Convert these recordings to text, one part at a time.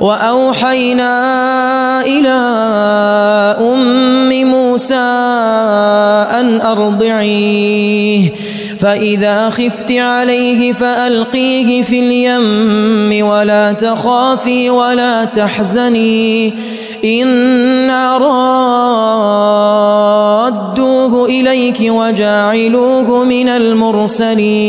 وأوحينا إلى أم موسى أن أرضعيه فإذا خفت عليه فألقيه في اليم ولا تخافي ولا تحزني إنا رادوه إليك وجاعلوه من المرسلين.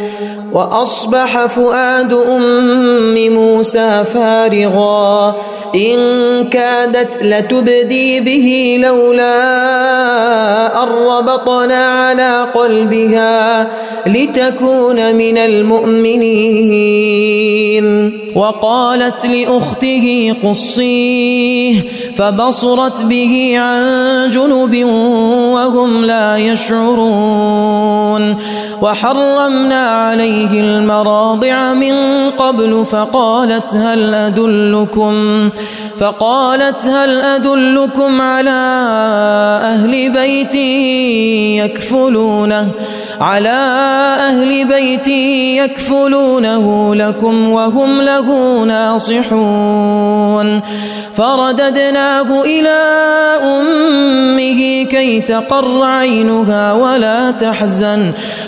وأصبح فؤاد أم موسى فارغا. إن كادت لتبدي به لولا أن ربطنا على قلبها لتكون من المؤمنين. وقالت لأخته قصيه فبصرت به عن جنب وهم لا يشعرون. وحرمنا عليه المراضع من قبل فقالت هل أدلكم فقالت هل أدلكم على أهل بيت يكفلونه على أهل بيت يكفلونه لكم وهم له ناصحون فرددناه إلى أمه كي تقر عينها ولا تحزن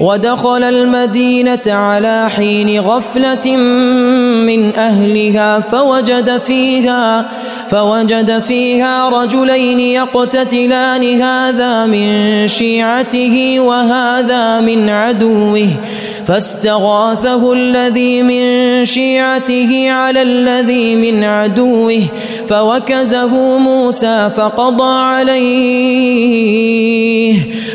ودخل المدينة على حين غفلة من أهلها فوجد فيها فوجد فيها رجلين يقتتلان هذا من شيعته وهذا من عدوه. فاستغاثه الذي من شيعته على الذي من عدوه فوكزه موسى فقضى عليه.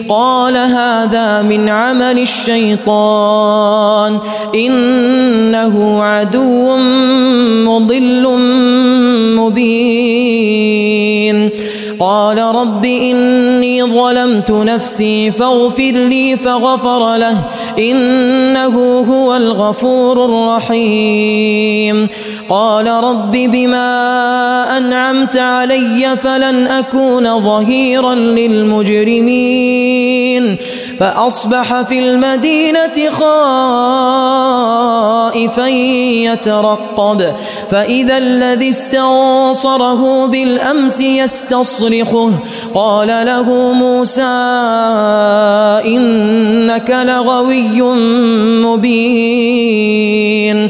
قال هذا من عمل الشيطان إنه عدو مضل مبين. قال رب إني ظلمت نفسي فاغفر لي فغفر له إنه هو الغفور الرحيم. قال رب بما أنعمت علي فلن أكون ظهيرا للمجرمين. فأصبح في المدينة خائفا يترقب. فإذا الذي استنصره بالأمس يستصرخه. قال له موسى إنك لغوي مبين.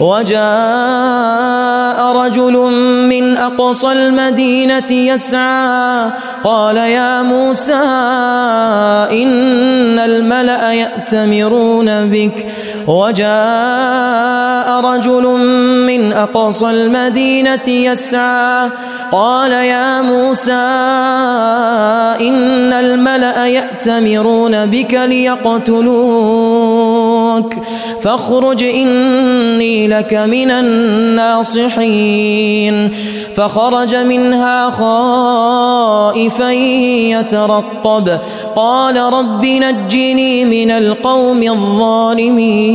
وجاء رجل من أقصى المدينة يسعى قال يا موسى إن الملأ يأتمرون بك. وجاء رجل من أقصى المدينة يسعى قال يا موسى إن الملأ يأتمرون بك ليقتلوك. فاخرج إني لك من الناصحين. فخرج منها خائفا يترقب. قال رب نجني من القوم الظالمين.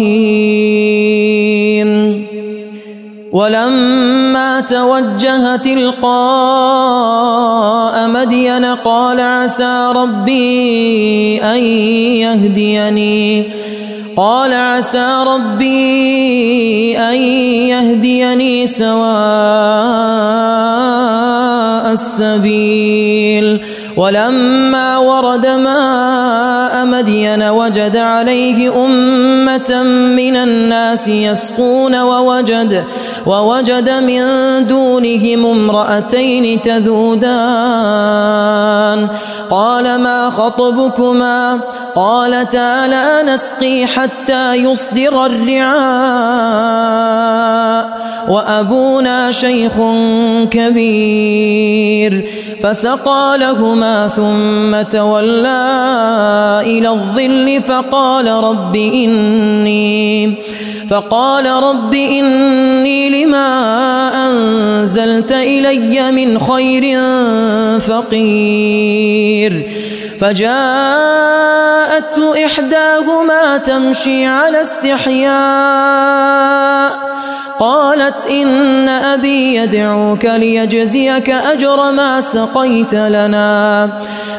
ولما توجه تلقاء مدين قال عسى ربي أن يهديني. قال عسى ربي أن يهديني سواء السبيل. ولما ورد ماء مدين وجد عليه أمة من الناس يسقون ووجد ووجد من دونهم امرأتين تذودان. قال ما خطبكما؟ قالتا لا نسقي حتى يصدر الرعاء. وأبونا شيخ كبير. فسقى لهما ثم تولى إلى الظل فقال رب إني فقال رب إني لما أنزلت إلي من خير فقير فجاءته إحداهما تمشي على استحياء قالت إن أبي يدعوك ليجزيك أجر ما سقيت لنا.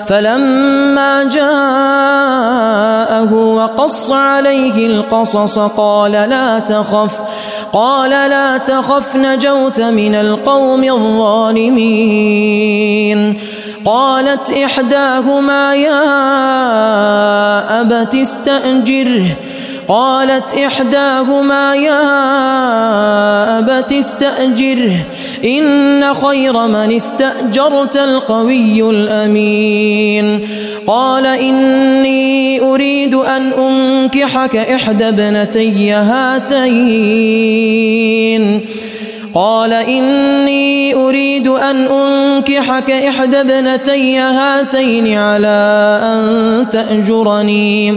فلما جاءه وقص عليه القصص قال لا تخف قال لا تخف نجوت من القوم الظالمين. قالت إحداهما يا أبت استأجره قالت إحداهما يا أبت استأجره إن خير من استأجرت القوي الأمين. قال إني أريد أن أنكحك إحدى ابنتي هاتين. قال إني أريد أن أنكحك إحدى ابنتي هاتين على أن تأجرني.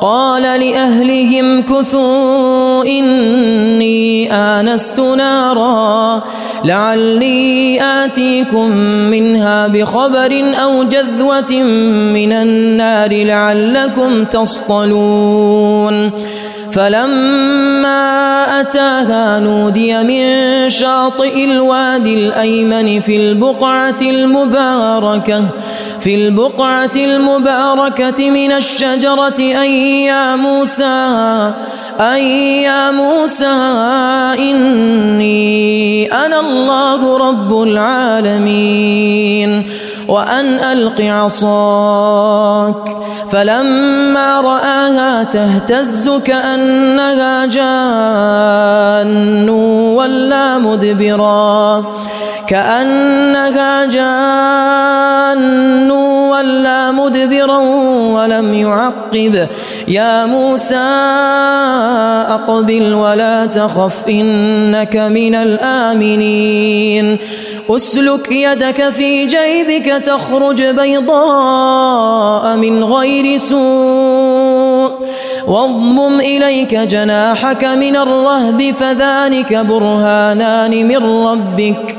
قال لأهلهم كثوا إني آنست نارا لعلي آتيكم منها بخبر أو جذوة من النار لعلكم تصطلون فلما أتاها نودي من شاطئ الوادي الأيمن في البقعة المباركة في البقعة المباركة من الشجرة أي يا موسى أن يا موسى إني أنا الله رب العالمين وأن ألق عصاك. فلما رآها تهتز كأنها جان ولا مدبرا كأنها جان. ولا مدبرا ولم يعقب. يا موسى أقبل ولا تخف إنك من الآمنين. أسلك يدك في جيبك تخرج بيضاء من غير سوء. واضمم إليك جناحك من الرهب فذلك برهانان من ربك.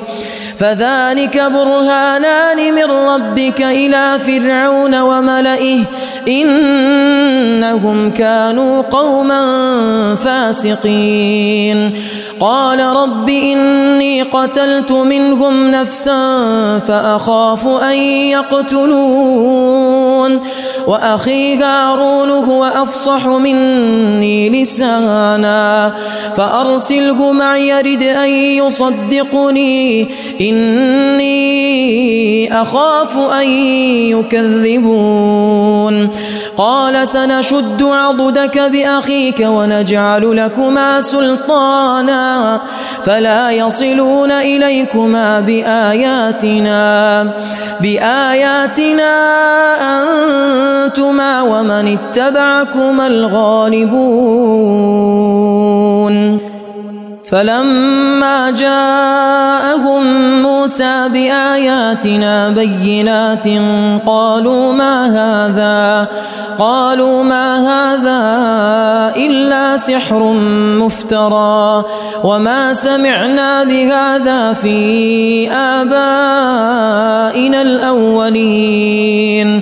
فذلك برهانان من ربك إلى فرعون وملئه إنهم كانوا قوما فاسقين. قال رب إني قتلت منهم نفسا فأخاف أن يقتلون وأخي هارون هو أفصح مني لسانا فأرسله معي يرد أن يصدقني إني أخاف أن يكذبون قال سنشد عضدك بأخيك ونجعل لكما سلطانا فلا يصلون إليكما بآياتنا بآياتنا أنتما ومن اتبعكما الغالبون فلما جاءهم موسى بآياتنا بينات قالوا ما هذا؟ قالوا ما هذا إلا سحر مفترى وما سمعنا بهذا في آبائنا الأولين.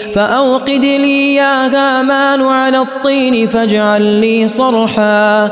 فأوقد لي يا هامان على الطين فاجعل لي صرحا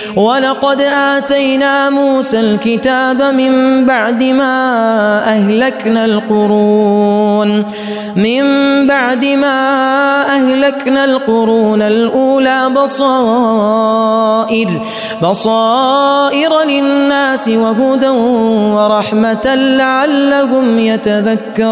ولقد آتينا موسى الكتاب من بعد ما أهلكنا القرون. من بعد ما أهلكنا القرون الأولى بصائر. بصائر للناس وهدى ورحمة لعلهم يتذكرون.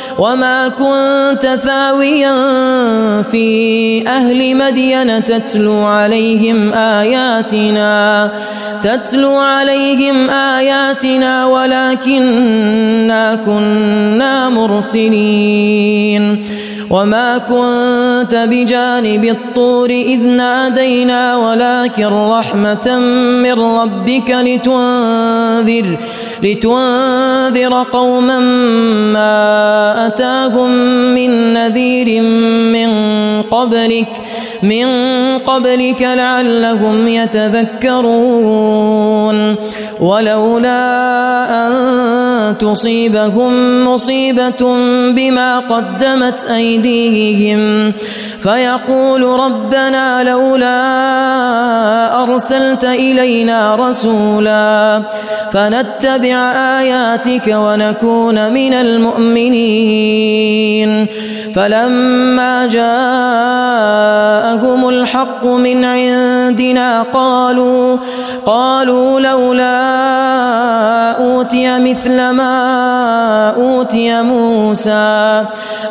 وما كنت ثاويا في أهل مدين تتلو عليهم آياتنا تتلو عليهم آياتنا ولكننا كنا مرسلين. وما كنت بجانب الطور إذ نادينا ولكن رحمة من ربك لتنذر لتنذر قوما ما أتاهم من نذير من قبلك من قبلك لعلهم يتذكرون. ولولا أن تصيبهم مصيبة بما قدمت أيديهم فيقول ربنا لولا أرسلت إلينا رسولا فنتبع آياتك ونكون من المؤمنين. فلما جاءهم الحق من عندنا قالوا قالوا لولا أوتي مثل ما أوتي موسى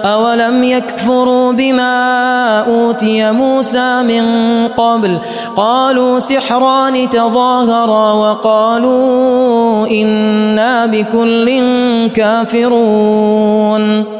أولم يكفروا بما أوتي موسى من قبل؟ قالوا سحران تظاهرا وقالوا إنا بكل كافرون.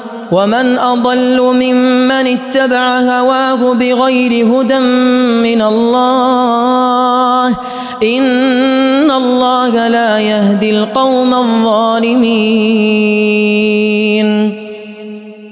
ومن أضل ممن اتبع هواه بغير هدى من الله إن الله لا يهدي القوم الظالمين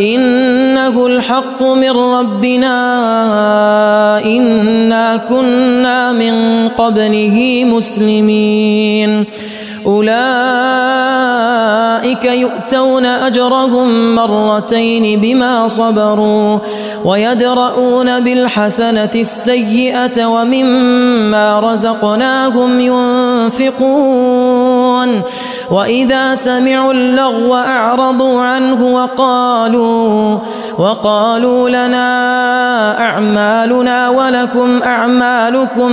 إنه الحق من ربنا إنا كنا من قبله مسلمين. أولئك يؤتون أجرهم مرتين بما صبروا ويدرؤون بالحسنة السيئة ومما رزقناهم ينفقون وإذا سمعوا اللغو أعرضوا عنه وقالوا وقالوا لنا أعمالنا ولكم أعمالكم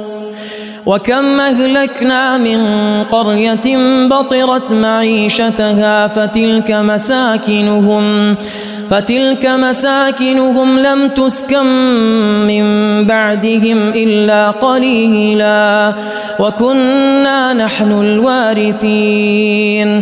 وكم أهلكنا من قرية بطرت معيشتها فتلك مساكنهم فتلك مساكنهم لم تسكن من بعدهم إلا قليلا وكنا نحن الوارثين.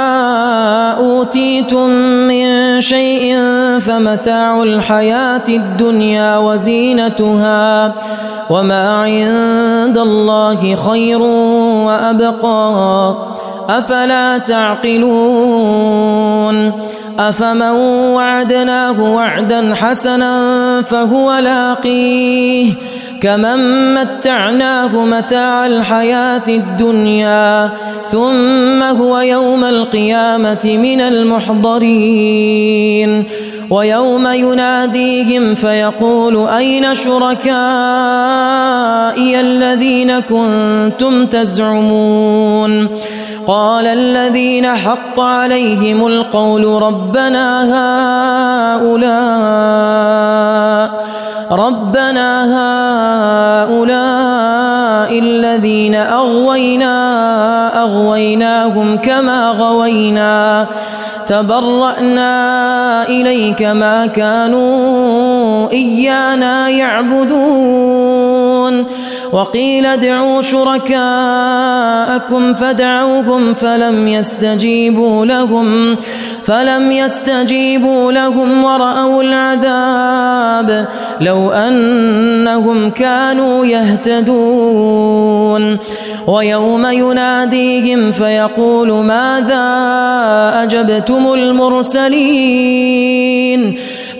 أوتيتم من شيء فمتاع الحياة الدنيا وزينتها وما عند الله خير وأبقى. أفلا تعقلون؟ أفمن وعدناه وعدا حسنا فهو لاقيه؟ كمن متعناه متاع الحياة الدنيا ثم هو يوم القيامة من المحضرين. ويوم يناديهم فيقول أين شركائي الذين كنتم تزعمون؟ قال الذين حق عليهم القول ربنا هؤلاء ربنا هؤلاء الذين أغوينا أغويناهم كما غوينا تبرأنا إليك ما كانوا إيانا يعبدون وقيل ادعوا شركاءكم فدعوهم فلم يستجيبوا لهم فلم يستجيبوا لهم ورأوا العذاب لو أنهم كانوا يهتدون. ويوم يناديهم فيقول ماذا أجبتم المرسلين؟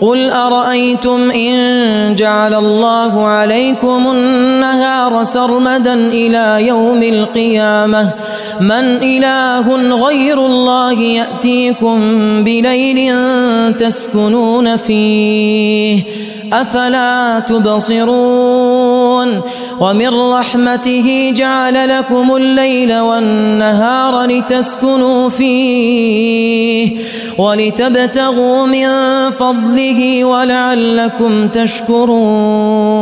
قل أرأيتم إن جعل الله عليكم النهار سرمدا إلى يوم القيامة من إله غير الله يأتيكم بليل تسكنون فيه أفلا تبصرون ومن رحمته جعل لكم الليل والنهار لتسكنوا فيه ولتبتغوا من فضله ولعلكم تشكرون.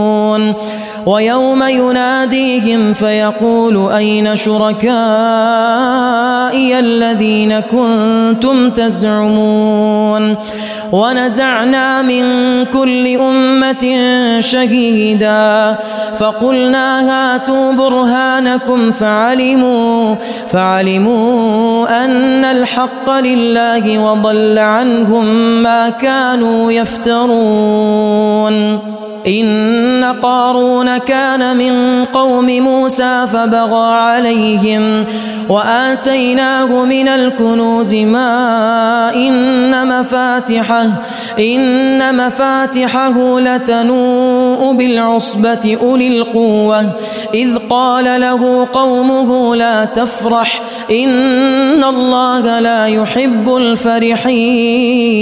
ويوم يناديهم فيقول أين شركائي الذين كنتم تزعمون ونزعنا من كل أمة شهيدا فقلنا هاتوا برهانكم فعلموا فعلموا أن الحق لله وضل عنهم ما كانوا يفترون. إن قارون كان من قوم موسى فبغى عليهم وآتيناه من الكنوز ما إن مفاتحه إن مفاتحه لتنوء بالعصبة أولي القوة إذ قال له قومه لا تفرح إن الله لا يحب الفرحين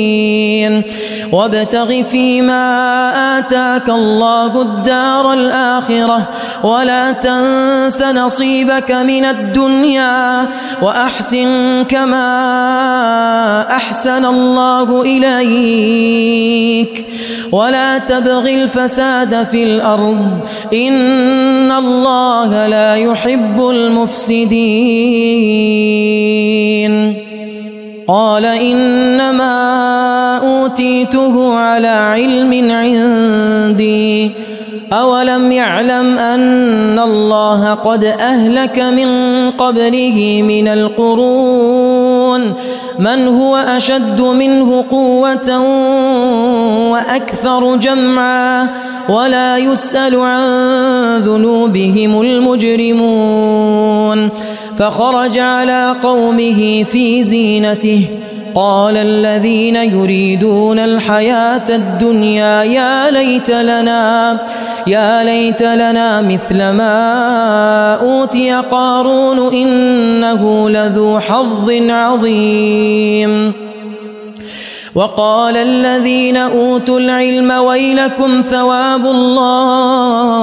وابتغ فيما آتاك الله الدار الآخرة ولا تنس نصيبك من الدنيا وأحسن كما أحسن الله إليك ولا تبغ الفساد في الأرض إن الله لا يحب المفسدين قال إنما أوتيته على علم عندي. أولم يعلم أن الله قد أهلك من قبله من القرون. من هو أشد منه قوة وأكثر جمعا ولا يسأل عن ذنوبهم المجرمون فخرج على قومه في زينته قال الذين يريدون الحياة الدنيا يا ليت لنا يا ليت لنا مثل ما أوتي قارون إنه لذو حظ عظيم. وقال الذين أوتوا العلم ويلكم ثواب الله.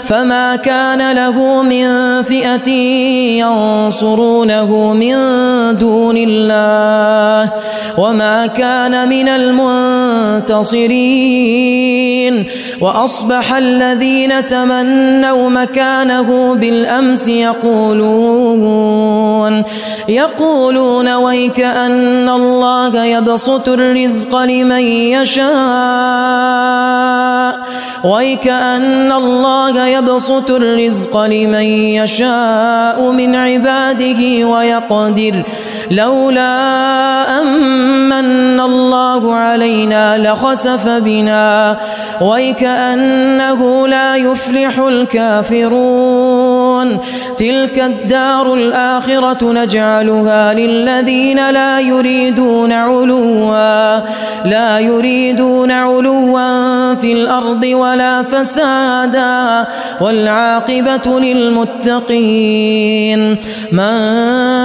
فما كان له من فئة ينصرونه من دون الله وما كان من المنتصرين وأصبح الذين تمنوا مكانه بالأمس يقولون يقولون ويك أن الله يبسط الرزق لمن يشاء ويك أن الله يبسط الرزق لمن يشاء من عباده ويقدر. لولا أمن الله علينا لخسف بنا ويكأنه لا يفلح الكافرون. تلك الدار الآخرة نجعلها للذين لا يريدون علوا. لا يريدون علوا في الأرض ولا فسادا. والعاقبة للمتقين. من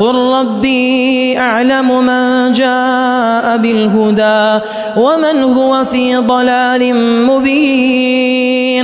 قل ربي أعلم من جاء بالهدى ومن هو في ضلال مبين